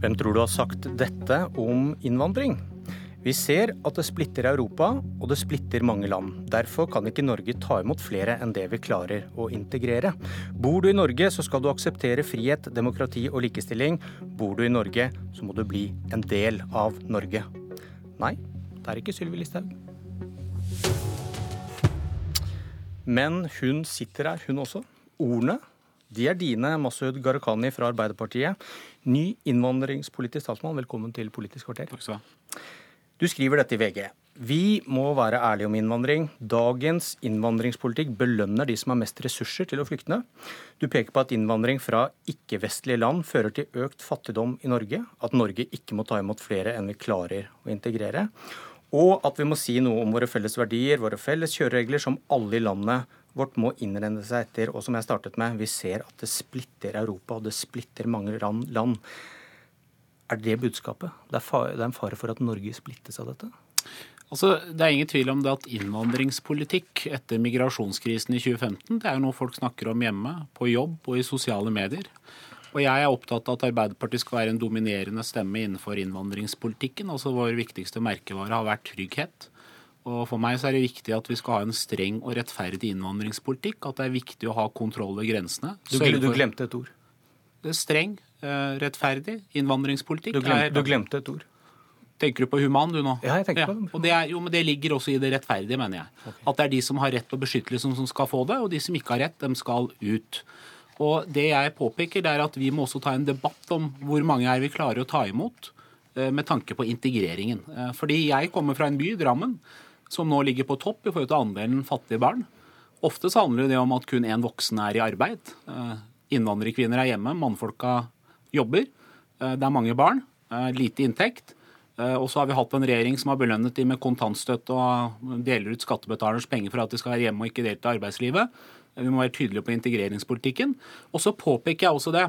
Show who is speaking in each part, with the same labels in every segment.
Speaker 1: Hvem tror du har sagt dette om innvandring? Vi ser at det splitter Europa, og det splitter mange land. Derfor kan ikke Norge ta imot flere enn det vi klarer å integrere. Bor du i Norge, så skal du akseptere frihet, demokrati og likestilling. Bor du i Norge, så må du bli en del av Norge. Nei, det er ikke Sylvi Listhaug. Men hun sitter her, hun også. Ordene de er dine, Masud Gharahkhani fra Arbeiderpartiet. Ny innvandringspolitisk statsmann, velkommen til Politisk kvarter.
Speaker 2: Takk skal du ha.
Speaker 1: Du skriver dette i VG. Vi må være ærlige om innvandring. Dagens innvandringspolitikk belønner de som har mest ressurser til å flykte. Du peker på at innvandring fra ikke-vestlige land fører til økt fattigdom i Norge. At Norge ikke må ta imot flere enn vi klarer å integrere. Og at vi må si noe om våre felles verdier, våre felles kjøreregler, som alle i landet vårt må innrenne seg etter. Og som jeg startet med, vi ser at det splitter Europa, og det splitter mange land. Er det budskapet? Det er, fare, det er en fare for at Norge splittes av dette?
Speaker 2: Altså, Det er ingen tvil om det at innvandringspolitikk etter migrasjonskrisen i 2015 det er jo noe folk snakker om hjemme, på jobb og i sosiale medier. Og jeg er opptatt av at Arbeiderpartiet skal være en dominerende stemme innenfor innvandringspolitikken. Altså Vår viktigste merkevare har vært trygghet. Og For meg så er det viktig at vi skal ha en streng og rettferdig innvandringspolitikk. At det er viktig å ha kontroll ved grensene.
Speaker 1: Du, du glemte et ord.
Speaker 2: Streng, eh, rettferdig innvandringspolitikk.
Speaker 1: Du glemte, du glemte, et ord.
Speaker 2: Tenker du på human, du nå?
Speaker 1: Ja, jeg tenker ja. på det.
Speaker 2: Og det, er, jo, men det ligger også i det rettferdige, mener jeg. Okay. At det er de som har rett og beskyttelse som skal få det, og de som ikke har rett, dem skal ut. Og det jeg påpeker, det er at vi må også ta en debatt om hvor mange er vi klarer å ta imot eh, med tanke på integreringen. Eh, fordi jeg kommer fra en by, Drammen, som nå ligger på topp i forhold til andelen fattige barn. Ofte så handler det om at kun én voksen er i arbeid. Eh, innvandrerkvinner er hjemme, mannfolka jobber. Det er mange barn, lite inntekt. Og så har vi hatt en regjering som har belønnet de med kontantstøtte og deler ut skattebetalernes penger for at de skal være hjemme og ikke delta i arbeidslivet. Vi må være tydelige på integreringspolitikken. Og så påpeker jeg også det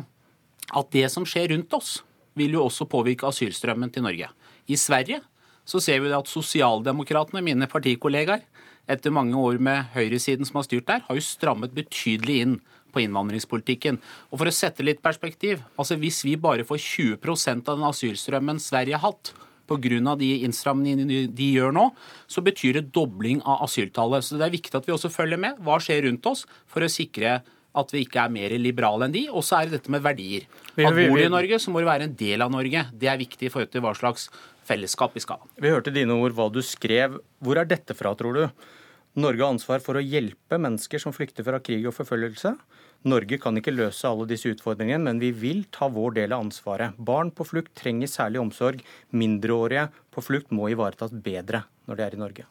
Speaker 2: at det som skjer rundt oss, vil jo også påvirke asylstrømmen til Norge. I Sverige så ser vi at sosialdemokratene, mine partikollegaer, etter mange år med høyresiden som har styrt der, har jo strammet betydelig inn på innvandringspolitikken. Og For å sette litt perspektiv, altså hvis vi bare får 20% av den asylstrømmen Sverige har hatt, pga. de innstramningene de gjør nå, så betyr det dobling av asyltallet. Så det er viktig at vi også følger med. Hva skjer rundt oss, for å sikre at vi ikke er mer liberale enn de. Og så er det dette med verdier. At bor du i Norge, så må du være en del av Norge. Det er viktig i forhold til hva slags fellesskap vi skal ha.
Speaker 1: Vi hørte dine ord, hva du skrev. Hvor er dette fra, tror du? Norge har ansvar for å hjelpe mennesker som flykter fra krig og forfølgelse. Norge kan ikke løse alle disse utfordringene, men vi vil ta vår del av ansvaret. Barn på flukt trenger særlig omsorg. Mindreårige på flukt må ivaretas bedre når de er i Norge.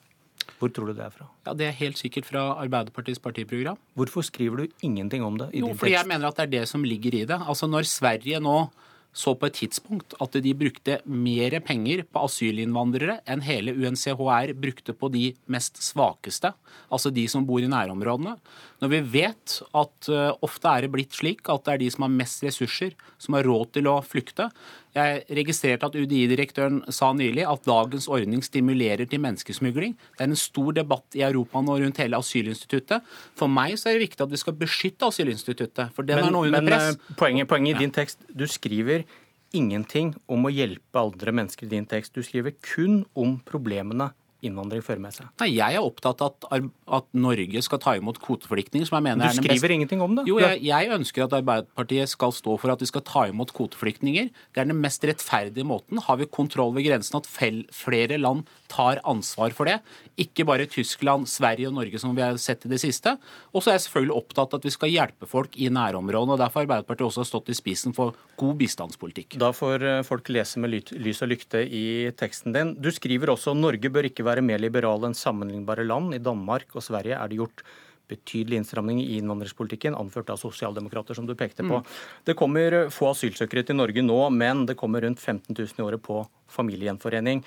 Speaker 1: Hvor tror du det er fra?
Speaker 2: Ja, Det er helt sikkert fra Arbeiderpartiets partiprogram.
Speaker 1: Hvorfor skriver du ingenting om det i
Speaker 2: jo,
Speaker 1: din tekst?
Speaker 2: fordi jeg mener at det er det som ligger i det. Altså Når Sverige nå så på et tidspunkt at de brukte mer penger på asylinnvandrere enn hele UNCHR brukte på de mest svakeste, altså de som bor i nærområdene. Når vi vet at uh, ofte er det blitt slik at det er de som har mest ressurser, som har råd til å flykte. Jeg registrerte at UDI-direktøren sa nylig at dagens ordning stimulerer til menneskesmugling. Det er en stor debatt i Europa nå rundt hele asylinstituttet. For meg så er det viktig at vi skal beskytte asylinstituttet, for den men, er nå under men, press.
Speaker 1: Men poenget, poenget i din tekst, du skriver ingenting om å hjelpe aldre mennesker i din tekst. Du skriver kun om problemene innvandring fører med seg?
Speaker 2: Nei, Jeg er opptatt av at, at, Norge skal ta imot kvoteflyktninger. som jeg mener er...
Speaker 1: Du skriver best... ingenting om det?
Speaker 2: Jo, jeg, jeg, ønsker at Arbeiderpartiet skal stå for at vi skal ta imot kvoteflyktninger. Det er den mest rettferdige måten. Har vi kontroll ved grensen, at flere land tar ansvar for det. Ikke bare Tyskland, Sverige og Norge som vi har sett i det siste. Og så er jeg selvfølgelig opptatt av at vi skal hjelpe folk i nærområdene. og Derfor har Arbeiderpartiet også stått i spissen for god bistandspolitikk.
Speaker 1: Da får eh, folk lese med lys og lykte i teksten din. Du skriver også Norge bør ikke være mer liberale enn sammenlignbare land. I Danmark og Sverige er det gjort betydelig innstramning i innvandringspolitikken, anført av sosialdemokrater, som du pekte på. Mm. Det kommer få asylsøkere til Norge nå, men det kommer rundt 15 000 i året på familiegjenforening.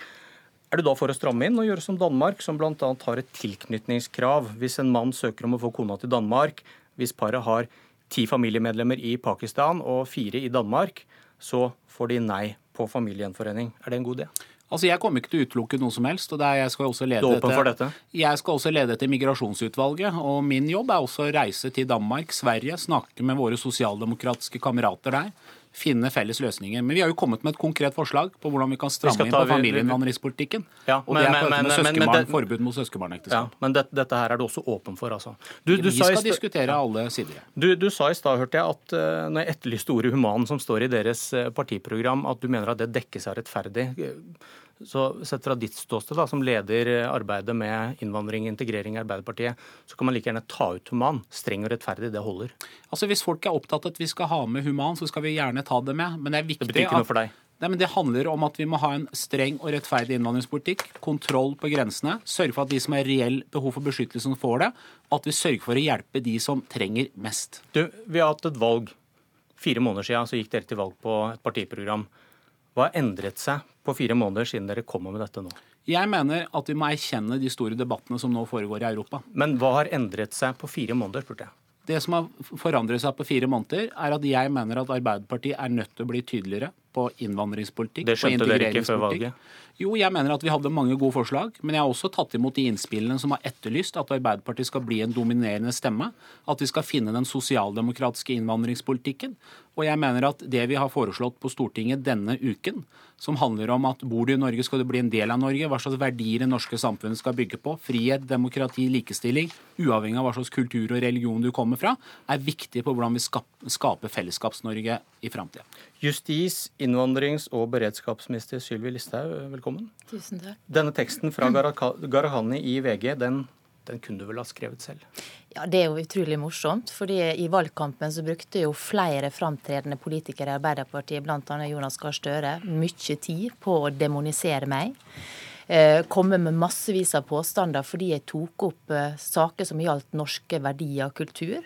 Speaker 1: Er du da for å stramme inn og gjøre som Danmark, som bl.a. har et tilknytningskrav hvis en mann søker om å få kona til Danmark, hvis paret har ti familiemedlemmer i Pakistan og fire i Danmark, så får de nei på familiegjenforening. Er det en god idé?
Speaker 2: Altså, Jeg kommer ikke til å utelukke noe som helst. og jeg skal også lede
Speaker 1: dette.
Speaker 2: Jeg skal også lede etter migrasjonsutvalget. og Min jobb er også å reise til Danmark, Sverige, snakke med våre sosialdemokratiske kamerater der finne felles løsninger. Men vi har jo kommet med et konkret forslag på hvordan vi kan stramme inn på familieinnvandringspolitikken.
Speaker 1: Ja,
Speaker 2: og det er men, men, men, men, forbud mot søskenbarnekteskap.
Speaker 1: Ja, men det, dette her er du også åpen for, altså?
Speaker 2: Du, du vi skal diskutere alle sider.
Speaker 1: Du, du sa i stad, hørte jeg, at uh, når jeg etterlyste ordet human som står i deres uh, partiprogram, at du mener at det dekkes av rettferdig. Så sett fra ditt ståsted, da, som leder arbeidet med innvandring og integrering i Arbeiderpartiet, så kan man like gjerne ta ut human. Streng og rettferdig, det holder.
Speaker 2: Altså Hvis folk er opptatt av at vi skal ha med human, så skal vi gjerne ta det med. Men det er viktig
Speaker 1: det betyr ikke noe for deg?
Speaker 2: Nei, men Det handler om at vi må ha en streng og rettferdig innvandringspolitikk. Kontroll på grensene. Sørge for at de som har reell behov for beskyttelse, får det. At vi sørger for å hjelpe de som trenger mest.
Speaker 1: Du, Vi har hatt et valg. Fire måneder siden så gikk dere til valg på et partiprogram. Hva har endret seg på fire måneder siden dere kommer med dette nå?
Speaker 2: Jeg mener at vi må erkjenne de store debattene som nå foregår i Europa.
Speaker 1: Men hva har endret seg på fire måneder, spurte jeg.
Speaker 2: Det som har forandret seg på fire måneder, er at jeg mener at Arbeiderpartiet er nødt til å bli tydeligere på innvandringspolitikk.
Speaker 1: Det skjønte dere ikke før valget?
Speaker 2: Jo, jeg mener at vi hadde mange gode forslag. Men jeg har også tatt imot de innspillene som har etterlyst at Arbeiderpartiet skal bli en dominerende stemme. At vi skal finne den sosialdemokratiske innvandringspolitikken. Og jeg mener at det vi har foreslått på Stortinget denne uken, som handler om at bor du i Norge, skal du bli en del av Norge, hva slags verdier det norske samfunnet skal bygge på, frihet, demokrati, likestilling, uavhengig av hva slags kultur og religion du kommer fra, er viktig på hvordan vi skaper Fellesskaps-Norge i framtida.
Speaker 1: Justis-, innvandrings- og beredskapsminister Sylvi Listhaug, velkommen.
Speaker 3: Tusen takk.
Speaker 1: Denne teksten fra Gharahkhani i VG, den den kunne du vel ha skrevet selv?
Speaker 3: Ja, Det er jo utrolig morsomt. fordi I valgkampen så brukte jo flere framtredende politikere i Arbeiderpartiet, bl.a. Jonas Gahr Støre, mye tid på å demonisere meg. Eh, komme med massevis av påstander fordi jeg tok opp eh, saker som gjaldt norske verdier og kultur.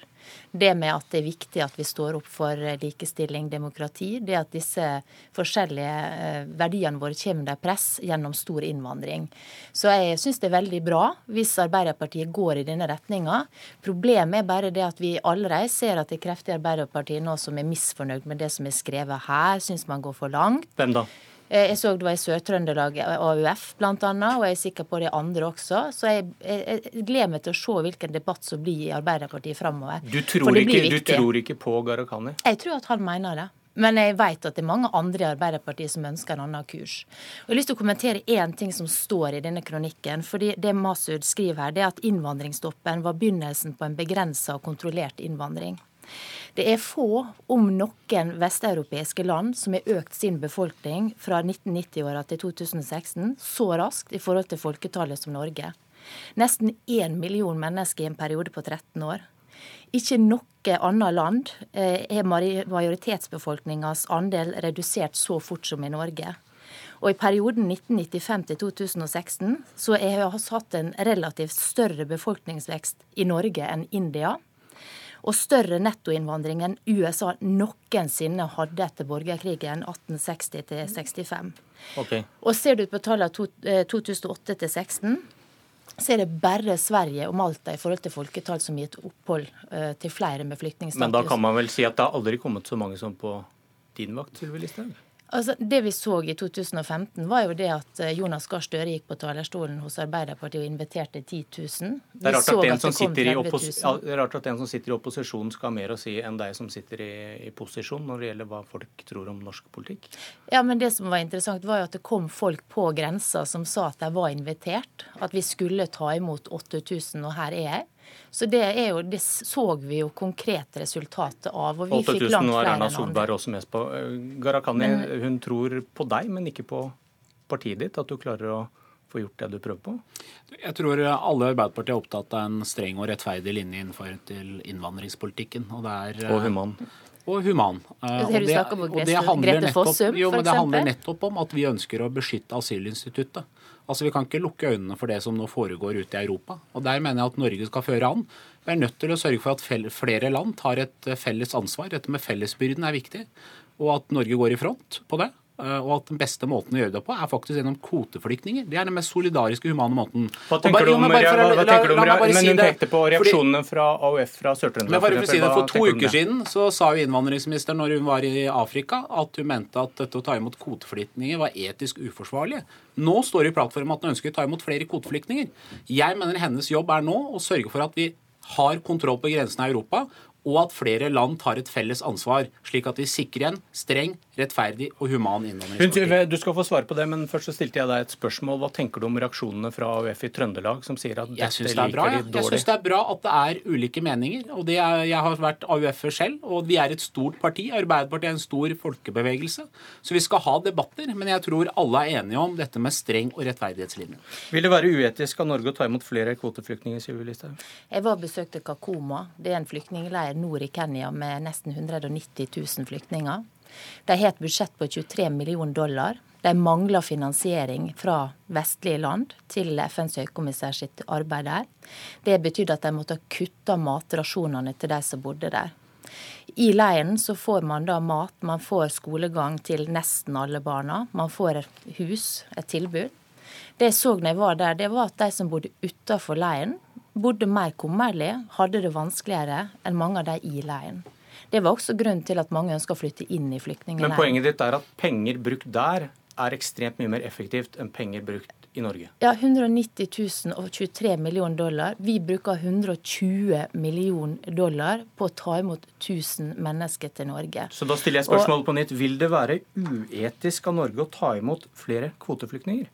Speaker 3: Det med at det er viktig at vi står opp for eh, likestilling, demokrati. Det at disse forskjellige verdiene våre kommer under press gjennom stor innvandring. Så jeg syns det er veldig bra hvis Arbeiderpartiet går i denne retninga. Problemet er bare det at vi allerede ser at det er krefter i Arbeiderpartiet nå som er misfornøyd med det som er skrevet her, syns man går for langt.
Speaker 1: Hvem da?
Speaker 3: Eh, jeg så det var i Sør-Trøndelag AUF bl.a., og jeg er sikker på det andre også. Så jeg, jeg, jeg, gleder meg til å se hvilken debatt som blir i Arbeiderpartiet framover.
Speaker 1: Du, tror ikke, du tror ikke på Gharahkhani?
Speaker 3: Jeg tror at han mener det. Men jeg vet at det er mange andre i Arbeiderpartiet som ønsker en annen kurs. Og jeg har lyst til å kommentere én ting som står i denne kronikken. fordi Det Masud skriver her, det er at innvandringsstoppen var begynnelsen på en begrensa og kontrollert innvandring. Det er få, om noen, vesteuropeiske land som har økt sin befolkning fra 1990-åra til 2016 så raskt i forhold til folketallet som Norge. Nesten én million mennesker i en periode på 13 år. Ikke noe annet land eh, er majoritetsbefolkningas andel redusert så fort som i Norge. Og I perioden 1995 til 2016 så har vi hatt en relativt større befolkningsvekst i Norge enn India og større nettoinnvandring enn USA noensinne hadde etter borgerkrigen 1860 65.
Speaker 1: Okay.
Speaker 3: Og ser du på tallene 2008 til 2016, så er det bare Sverige og Malta i forhold til folketall som gitt opphold eh, til flere med flyktningstatus.
Speaker 1: Men da kan man vel si at det har aldri kommet så mange som på din vakt, Sylvi Listhaug?
Speaker 3: Altså, det vi så i 2015, var jo det at eh, Jonas Gahr Støre gikk på talerstolen hos Arbeiderpartiet og inviterte 10 000.
Speaker 1: Det er rart at, rart at en som sitter i opposisjon skal ha mer å si enn deg som sitter i, i, posisjon når det gjelder hva folk tror om norsk politikk.
Speaker 3: Ja, men det som var interessant, var jo at det kom folk på grensa som sa at de var invitert. At vi skulle ta imot 8000, og her er jeg. Så det, er jo, det så vi jo konkret resultatet av. og vi
Speaker 1: fikk langt flere Erna Solberg også mest på. Garakani, Gharahkhani hun tror på deg, men ikke på partiet ditt? At du klarer å få gjort det du prøver på?
Speaker 2: Jeg tror alle Arbeiderpartiet er opptatt av en streng og rettferdig linje innenfor til innvandringspolitikken. Og, er,
Speaker 1: og human.
Speaker 2: Og human.
Speaker 3: Eh, og det, og det handler nettopp,
Speaker 2: jo, det handler nettopp om at vi ønsker å beskytte asylinstituttet. Altså Vi kan ikke lukke øynene for det som nå foregår ute i Europa. Og Der mener jeg at Norge skal føre an. Vi er nødt til å sørge for at flere land tar et felles ansvar. Dette med fellesbyrden er viktig. Og at Norge går i front på det. Eh, og at den beste måten å gjøre det på, er faktisk gjennom kvoteflyktninger. Det er den mest solidariske, humane måten.
Speaker 1: Hva tenker du om, Men hun pekte på reaksjonene fra AUF fra Sør-Trøndelag.
Speaker 2: For, si for to uker siden så sa jo innvandringsministeren når hun var i Afrika, at hun mente at dette å ta imot kvoteflyktninger var etisk uforsvarlig. Nå står det i plattformen at hun ønsker å ta imot flere kvoteflyktninger. Jeg mener hennes jobb er nå å sørge for at vi har kontroll på grensene i Europa, og at flere land tar et felles ansvar, slik at vi sikrer en streng, rettferdig og human innvandringspolitikk.
Speaker 1: Du skal få svare på det, men først så stilte jeg deg et spørsmål. Hva tenker du om reaksjonene fra AUF i Trøndelag, som sier at dette liker de dårlig?
Speaker 2: Jeg syns det er bra at det er ulike meninger. og er, Jeg har vært AUF-er selv, og vi er et stort parti. Arbeiderpartiet er en stor folkebevegelse. Så vi skal ha debatter, men jeg tror alle er enige om dette med streng og rettferdighetslinje.
Speaker 1: Vil det være uetisk av Norge å ta imot flere kvoteflyktninger, Siv Listhaug?
Speaker 3: Jeg var og besøkte Kakoma. Det er en flyktningleir nord i Kenya med nesten 190 000 flyktninger. De har et budsjett på 23 millioner dollar. De mangler finansiering fra vestlige land til FNs høykommissær sitt arbeid der. Det betydde at de måtte kutte matrasjonene til de som bodde der. I leiren så får man da mat, man får skolegang til nesten alle barna. Man får et hus, et tilbud. Det jeg så når jeg var der, det var at de som bodde utafor leiren, bodde mer kummerlig, hadde det vanskeligere enn mange av de i leiren. Det var også grunnen til at mange ønsker å flytte inn i flyktningleiren.
Speaker 1: Men poenget ditt er at penger brukt der er ekstremt mye mer effektivt enn penger brukt i Norge?
Speaker 3: Ja, 190 000 og 23 millioner dollar. Vi bruker 120 millioner dollar på å ta imot 1000 mennesker til Norge.
Speaker 1: Så da stiller jeg spørsmålet på nytt. Vil det være uetisk av Norge å ta imot flere kvoteflyktninger?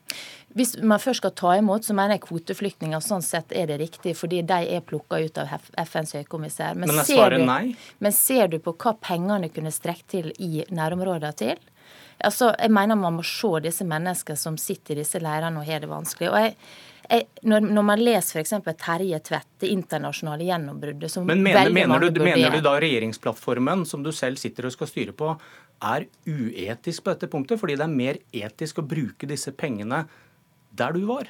Speaker 3: Hvis man først skal ta imot, så mener jeg kvoteflyktninger sånn sett er det riktig, fordi de er plukka ut av FNs høykommissær.
Speaker 1: Men, men er svaret nei?
Speaker 3: Men ser du på hva pengene kunne strekt til i nærområdene til? Altså, jeg mener man må se disse menneskene som sitter i disse leirene og har det vanskelig. Og jeg, jeg, når, når, man leser f.eks. Terje Tvedt, det internasjonale gjennombruddet som
Speaker 1: Men mener, mener, du, mener, du, da regjeringsplattformen som du selv sitter og skal styre på, er uetisk på dette punktet? Fordi det er mer etisk å bruke disse pengene der du var?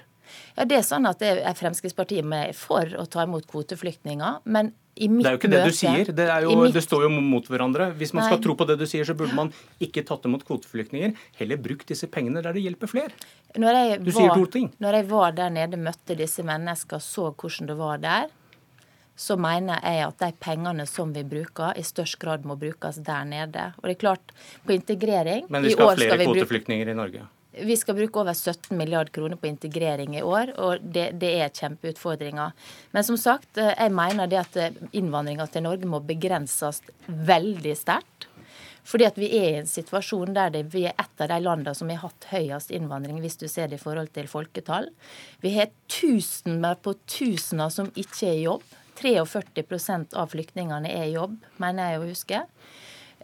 Speaker 3: Ja, det er sånn at det er Fremskrittspartiet med for å ta imot kvoteflyktninger. men i mitt
Speaker 1: det er jo ikke det du sier. Det, jo, mitt, det, står jo mot hverandre. Hvis man nei. skal tro på det du sier, så burde man ikke tatt imot kvoteflyktninger. Heller brukt disse pengene der det hjelper flere. du var, sier to ting.
Speaker 3: Når jeg var der nede, møtte disse menneskene, så hvordan det var der, så mener jeg at de pengene som vi bruker, i størst grad må brukes der nede. Og det er klart, på integrering
Speaker 1: Men vi skal ha flere kvoteflyktninger i Norge?
Speaker 3: Vi skal bruke over 17 milliarder kroner på integrering i år, og det, det er kjempeutfordringer. Men som sagt, eh, jeg mener det at eh, innvandringa til Norge må begrenses veldig sterkt. Fordi at vi er i en situasjon der det, vi er et av de landene som har hatt høyest innvandring, hvis du ser det i forhold til folketall. Vi har tusener på tusener som ikke er i jobb. 43% av flyktningene er i jobb, mener jeg å huske.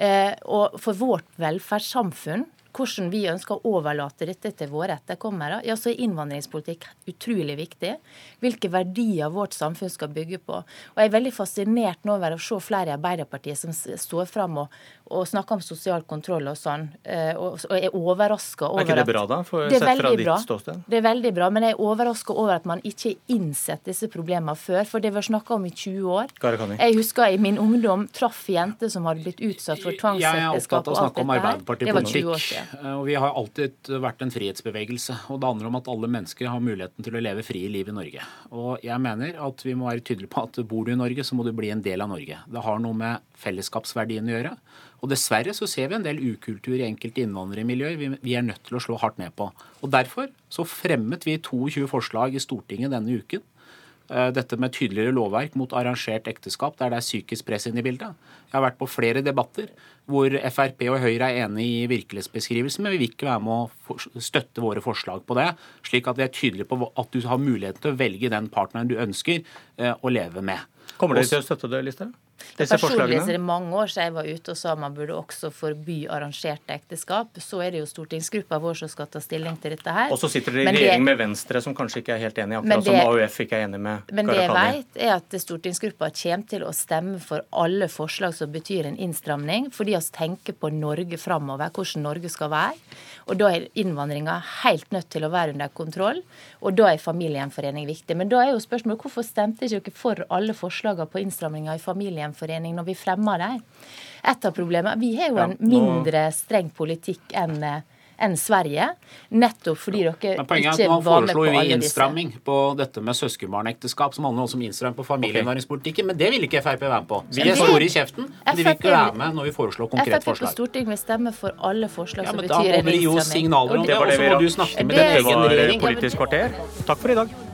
Speaker 3: Eh, og for vårt velferdssamfunn hvordan vi ønsker å overlate dette til våre etterkommere, ja, så er innvandringspolitikk utrolig viktig. Hvilke verdier vårt samfunn skal bygge på. Og Jeg er veldig fascinert nå over å se flere i Arbeiderpartiet som står fram og, og snakker om sosial kontroll og sånn, eh, og, er overraska over
Speaker 1: at Er ikke det bra, da? For det er sett fra ditt ståsted?
Speaker 3: Det er veldig bra, men jeg er overraska over at man ikke har innsett disse problemene før. For det var snakka om i 20 år. Jeg husker i min ungdom traff jenter som hadde blitt utsatt for tvangsekteskap
Speaker 2: og alt dette her. Det var 20 år siden. Eh, og Vi har alltid vært en frihetsbevegelse. og Det handler om at alle mennesker har muligheten til å leve frie liv i Norge. Og Jeg mener at vi må være tydelige på at bor du i Norge, så må du bli en del av Norge. Det har noe med fellesskapsverdien å gjøre. Og Dessverre så ser vi en del ukultur i enkelte innvandrermiljøer vi er nødt til å slå hardt ned på. Og Derfor så fremmet vi 22 forslag i Stortinget denne uken Eh, dette med tydeligere lovverk mot arrangert ekteskap, der det er psykisk press inne i bildet. Jeg har vært på flere debatter hvor Frp og Høyre er enig i virkelighetsbeskrivelsen, men vi vil ikke være med å støtte våre forslag på det, slik at vi er tydelige på at du har muligheten til å velge den partneren du ønsker eh, å leve med.
Speaker 1: Kommer dere til å støtte det, Listhaug?
Speaker 3: Personlig er det mange år siden jeg var ute og sa man burde også forby arrangerte ekteskap. Så er det jo stortingsgruppa vår som skal ta stilling til dette her.
Speaker 1: Og så sitter dere i regjering med Venstre, som kanskje ikke er helt enig, akkurat det, som AUF ikke er enig med
Speaker 3: Men det jeg vet, er at stortingsgruppa kommer til å stemme for alle forslag som betyr en innstramning, fordi vi tenker på Norge framover, hvordan Norge skal være. Og da er innvandringa helt nødt til å være under kontroll, og da er familiegjenforening viktig. Men da er jo spørsmålet hvorfor stemte ikke dere for alle forslagene på innstramninger i familiegjenforening når vi fremmer dem? Et av problemene Vi har jo en mindre streng politikk enn enn Sverige. Nettopp fordi dere ikke var med på alle disse.
Speaker 2: Nå foreslo vi innstramming på dette med søskenbarnekteskap, som handler også om innstramming på familieinnvandringspolitikken, men det vil ikke Frp være med på. Vi er store i kjeften, men de vil ikke være med når vi foreslår konkrete forslag.
Speaker 3: Frp på Stortinget vil stemme for alle forslag ja, som betyr en innstramming.
Speaker 2: Da må det jo signaler om det, og så må du snakke med din egen regjering.
Speaker 1: Politisk kvarter. Takk for i dag.